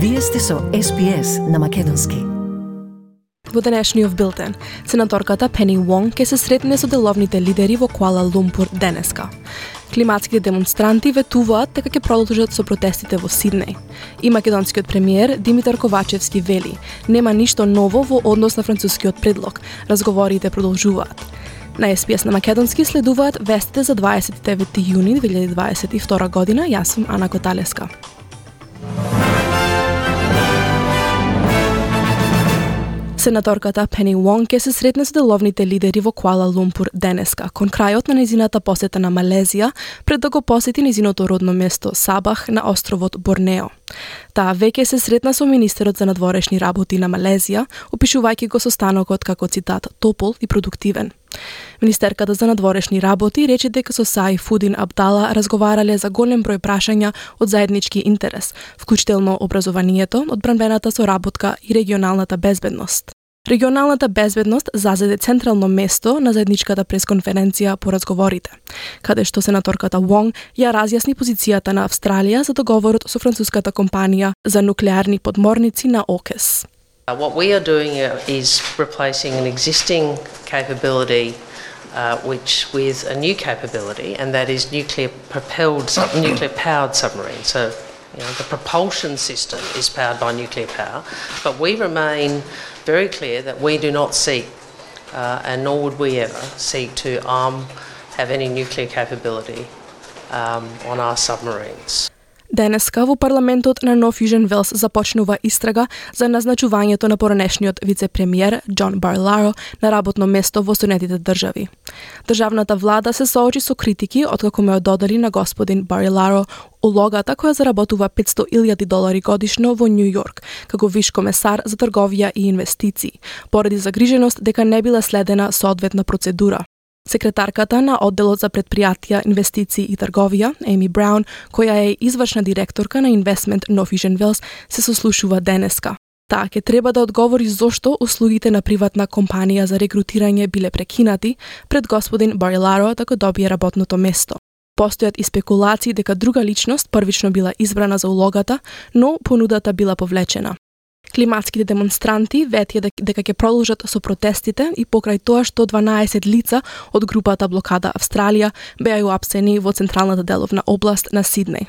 Вие сте со SPS на Македонски. Во денешниот билтен, сенаторката Пени Вонг ќе се сретне со деловните лидери во Куала Лумпур денеска. Климатските демонстранти ветуваат дека ќе продолжат со протестите во Сиднеј. И македонскиот премиер Димитар Ковачевски вели, нема ништо ново во однос на францускиот предлог. Разговорите продолжуваат. На СПС на Македонски следуваат вестите за 29 јуни 2022 година. Јас сум Ана Коталеска. Сенаторката Пени Вонг ќе се сретне со деловните лидери во Куала Лумпур денеска, кон крајот на незината посета на Малезија, пред да го посети незиното родно место Сабах на островот Борнео. Таа веќе се сретна со министерот за надворешни работи на Малезија, опишувајќи го состанокот како цитат топол и продуктивен. Министерката за надворешни работи рече дека со Саи Фудин Абдала разговарале за голем број прашања од заеднички интерес, вклучително образованието, одбранбената соработка и регионалната безбедност. Регионалната безбедност зазеде централно место на заедничката пресконференција по разговорите, каде што сенаторката Вонг ја разјасни позицијата на Австралија за договорот со француската компанија за нуклеарни подморници на ОКЕС. Uh, what we are doing uh, is replacing an existing capability uh, which with a new capability, and that is nuclear propelled, nuclear powered submarine. So, you know, the propulsion system is powered by nuclear power, but we remain very clear that we do not seek, uh, and nor would we ever seek to arm, have any nuclear capability um, on our submarines. Денеска во парламентот на Нов Южен Велс започнува истрага за назначувањето на поранешниот вице-премиер Џон Барларо на работно место во Соединетите држави. Државната влада се соочи со критики откако ме ододали на господин Барларо улогата која заработува 500.000 долари годишно во Нью Йорк како виш комесар за трговија и инвестиции, поради загриженост дека не била следена соодветна процедура. Секретарката на одделот за предпријатија, инвестиции и трговија, Еми Браун, која е извршна директорка на Investment No Vision Wells, се сослушува денеска. Таа ќе треба да одговори зошто услугите на приватна компанија за рекрутирање биле прекинати пред господин Бариларо да го така добие работното место. Постојат и спекулации дека друга личност првично била избрана за улогата, но понудата била повлечена. Климатските демонстранти ветија дека ќе продолжат со протестите и покрај тоа што 12 лица од групата Блокада Австралија беа уапсени во централната деловна област на Сиднеј.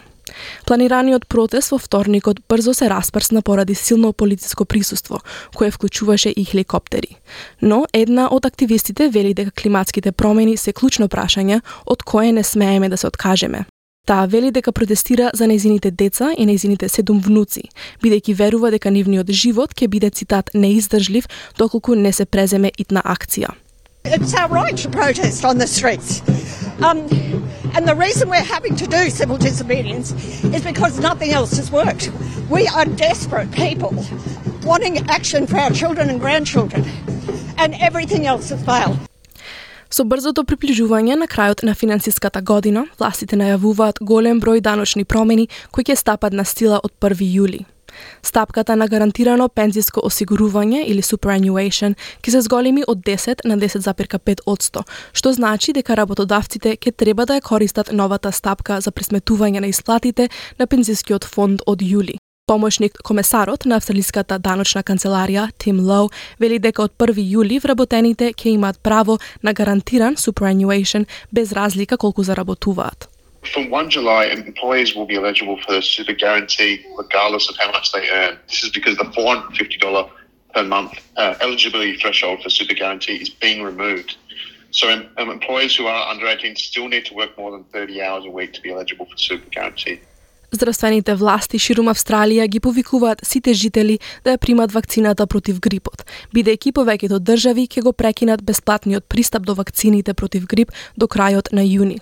Планираниот протест во вторникот брзо се распрсна поради силно полициско присуство, кое вклучуваше и хеликоптери. Но една од активистите вели дека климатските промени се клучно прашање од кое не смееме да се откажеме. Таа вели дека протестира за незините деца и незините седум внуци, бидејќи верува дека нивниот живот ќе биде цитат неиздржлив доколку не се преземе итна акција. It's our right to protest on the streets. Um, and the reason we're having to do civil disobedience is because nothing else has worked. We are desperate people wanting action for our children and grandchildren, and everything else has failed. Со брзото приближување на крајот на финансиската година, властите најавуваат голем број даночни промени кои ќе стапат на стила од 1 јули. Стапката на гарантирано пензиско осигурување или superannuation ќе се зголеми од 10 на 10,5% што значи дека работодавците ќе треба да ја користат новата стапка за пресметување на исплатите на пензискиот фонд од јули. Помошник комесарот на Австралиската даночна канцеларија Тим Лоу вели дека од 1 јули вработените ќе имаат право на гарантиран superannuation без разлика колку заработуваат. From 1 July, employees will be eligible for the super guarantee regardless of how much they earn. This is because the $450 per month uh, eligibility threshold for super guarantee is being removed. So um, employees who are under 18 still need to work more than 30 hours a week to be eligible for super guarantee. Здравствените власти ширум Австралија ги повикуваат сите жители да ја примат вакцината против грипот, бидејќи повеќето држави ќе го прекинат бесплатниот пристап до вакцините против грип до крајот на јуни.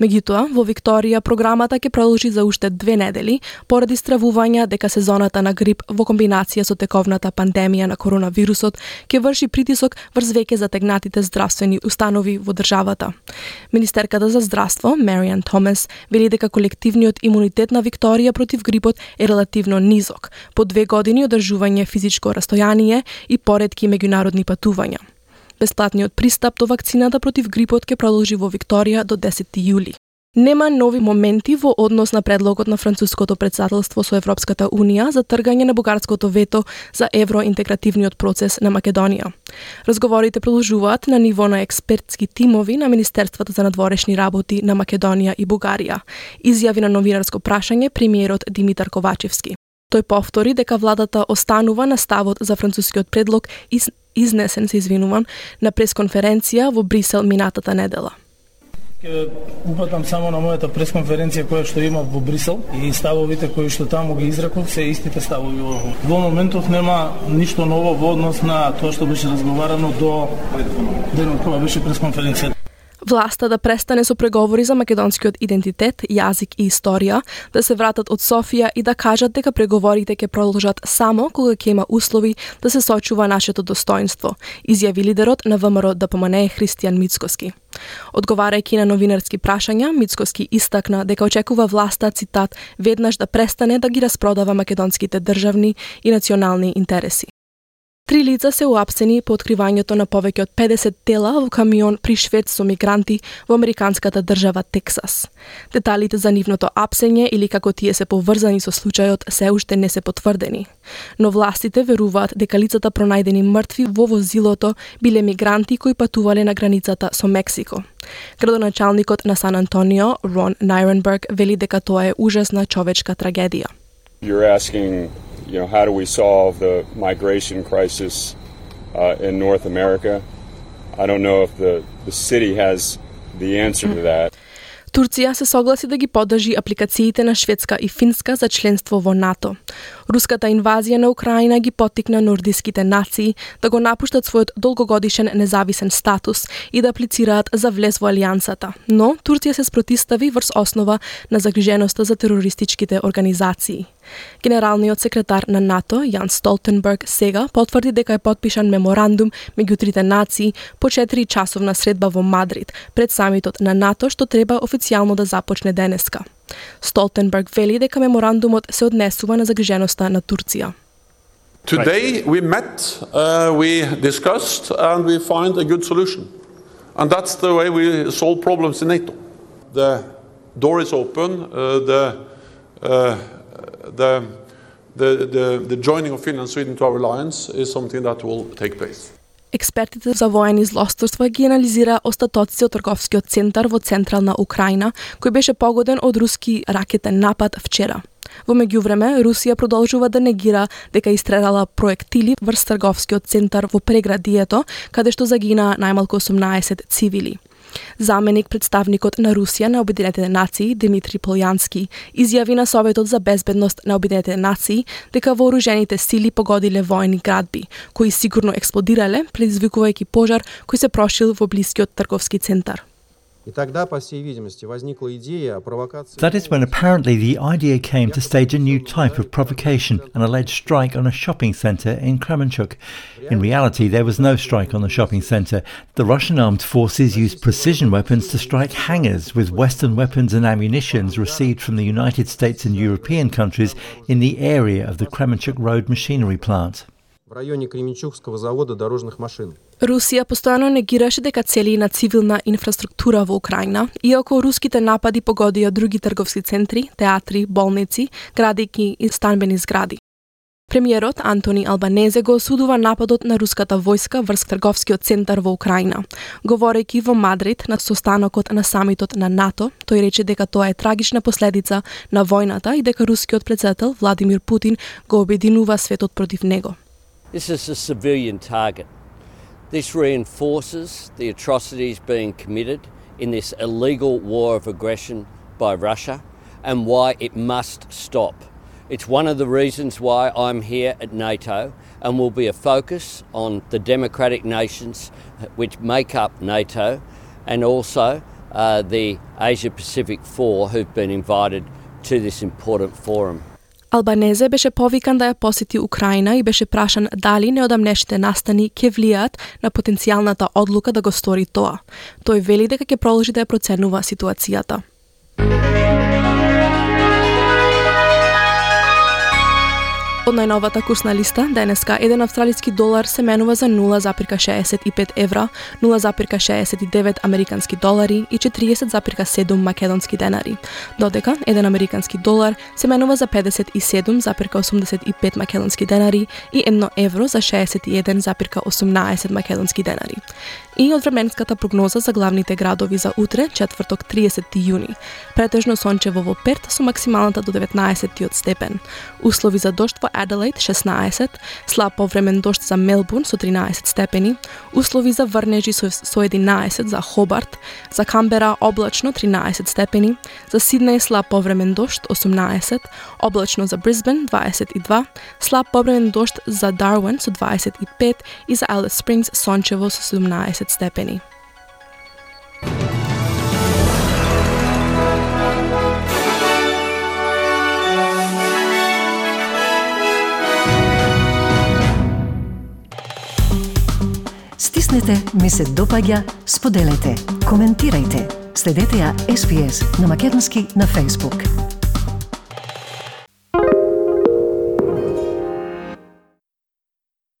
Меѓутоа, во Викторија програмата ќе продолжи за уште две недели поради стравувања дека сезоната на грип во комбинација со тековната пандемија на коронавирусот ќе врши притисок врз веќе затегнатите здравствени установи во државата. Министерката за здравство, Мариан Томас, вели дека колективниот имунитет на Викторија против грипот е релативно низок, по две години одржување физичко растојание и поредки меѓународни патувања. Бесплатниот пристап до вакцината против грипот ќе продолжи во Викторија до 10 јули. Нема нови моменти во однос на предлогот на француското председателство со Европската Унија за тргање на бугарското вето за евроинтегративниот процес на Македонија. Разговорите продолжуваат на ниво на експертски тимови на Министерствата за надворешни работи на Македонија и Бугарија, изјави на новинарско прашање премиерот Димитар Ковачевски. Тој повтори дека владата останува на ставот за францускиот предлог изнесен се извинувам на пресконференција во Брисел минатата недела. Ке упатам само на мојата пресконференција која што има во Брисел и ставовите кои што таму ги изреков се истите ставови во Во моментов нема ништо ново во однос на тоа што беше разговарано до денот кога беше пресконференцијата. Власта да престане со преговори за македонскиот идентитет, јазик и историја, да се вратат од Софија и да кажат дека преговорите ќе продолжат само кога ќе има услови да се сочува нашето достоинство, изјави лидерот на ВМРО ДПМН Христијан Мицкоски. Одговарајќи на новинарски прашања, Мицкоски истакна дека очекува власта, цитат, веднаш да престане да ги распродава македонските државни и национални интереси. Три лица се уапсени по откривањето на повеќе од 50 тела во камион пришвед со мигранти во американската држава Тексас. Деталите за нивното апсење или како тие се поврзани со случајот се уште не се потврдени. Но властите веруваат дека лицата пронајдени мртви во возилото биле мигранти кои патувале на границата со Мексико. Градоначалникот на Сан Антонио, Рон Найренберг, вели дека тоа е ужасна човечка трагедија. You're asking you know, how do we solve the migration crisis uh, in North America? I don't know if the, the city has the answer to that. Турција се согласи да ги поддржи апликациите на Шведска и Финска за членство во НАТО. Руската инвазија на Украина ги поттикна нордиските нации да го напуштат својот долгогодишен независен статус и да аплицираат за влез во алијансата. Но Турција се спротистави врз основа на загриженоста за терористичките организации. Генералниот секретар на НАТО, Јан Столтенберг, сега потврди дека е подпишан меморандум меѓу трите нации по 4 часовна средба во Мадрид пред самитот на НАТО што треба официјално да започне денеска. Столтенберг вели дека меморандумот се однесува на загриженоста на Турција. Today we met, uh, we discussed, and we find a good solution. And that's the way we solve problems in NATO. The door is open, uh, the uh, the, the, the, the joining of Finland and Sweden to our alliance is something that will take place. Експертите за воени злосторства ги анализира остатоците од трговскиот центар во централна Украина, кој беше погоден од руски ракетен напад вчера. Во меѓувреме, Русија продолжува да негира дека истрелала проектили врз трговскиот центар во преградието, каде што загина најмалку 18 цивили. Заменик представникот на Русија на Обединетите нации Димитри Полјански изјави на Советот за безбедност на Обединетите нации дека вооружените сили погодиле воени градби, кои сигурно експлодирале, предизвикувајќи пожар кој се прошил во блискиот трговски центар. That is when apparently the idea came to stage a new type of provocation, an alleged strike on a shopping centre in Kremenchuk. In reality, there was no strike on the shopping centre. The Russian armed forces used precision weapons to strike hangars with Western weapons and ammunitions received from the United States and European countries in the area of the Kremenchuk Road machinery plant. В районе Кременчугского завода дорожных машин. Русија постојано негираше дека цели на цивилна инфраструктура во Украина, иако руските напади погодија други трговски центри, театри, болници, градики и станбени згради. Премиерот Антони Албанезе го осудува нападот на руската војска врз трговскиот центар во Украина. Говорејќи во Мадрид на состанокот на самитот на НАТО, тој рече дека тоа е трагична последица на војната и дека рускиот председател Владимир Путин го обединува светот против него. This is a civilian target. This reinforces the atrocities being committed in this illegal war of aggression by Russia and why it must stop. It's one of the reasons why I'm here at NATO and will be a focus on the democratic nations which make up NATO and also uh, the Asia Pacific Four who've been invited to this important forum. Албанезе беше повикан да ја посети Украина и беше прашан дали неодамнешите настани ќе влијат на потенцијалната одлука да го стори тоа. Тој вели дека ќе продолжи да ја проценува ситуацијата. Од најновата курсна листа, денеска еден австралиски долар се менува за 0,65 евра, 0,69 американски долари и 40,7 македонски денари, додека еден американски долар се менува за 57,85 македонски денари и 1 евро за 61,18 македонски денари. И од временската прогноза за главните градови за утре, четврток 30 јуни. Претежно сончево во Перт со максималната до 19 степен. Услови за дожд во Аделаид 16, слаб повремен дожд за Мелбурн со 13 степени, услови за врнежи со, со 11 за Хобарт, за Камбера облачно 13 степени, за Сиднеј слаб повремен дожд 18, облачно за Брисбен 22, слаб повремен дожд за Дарвин со 25 и за Алис Спрингс сончево со 17 степени. Сте, ми се допаѓа, споделете, коментирајте. Следете ја SPS на Македонски на Facebook.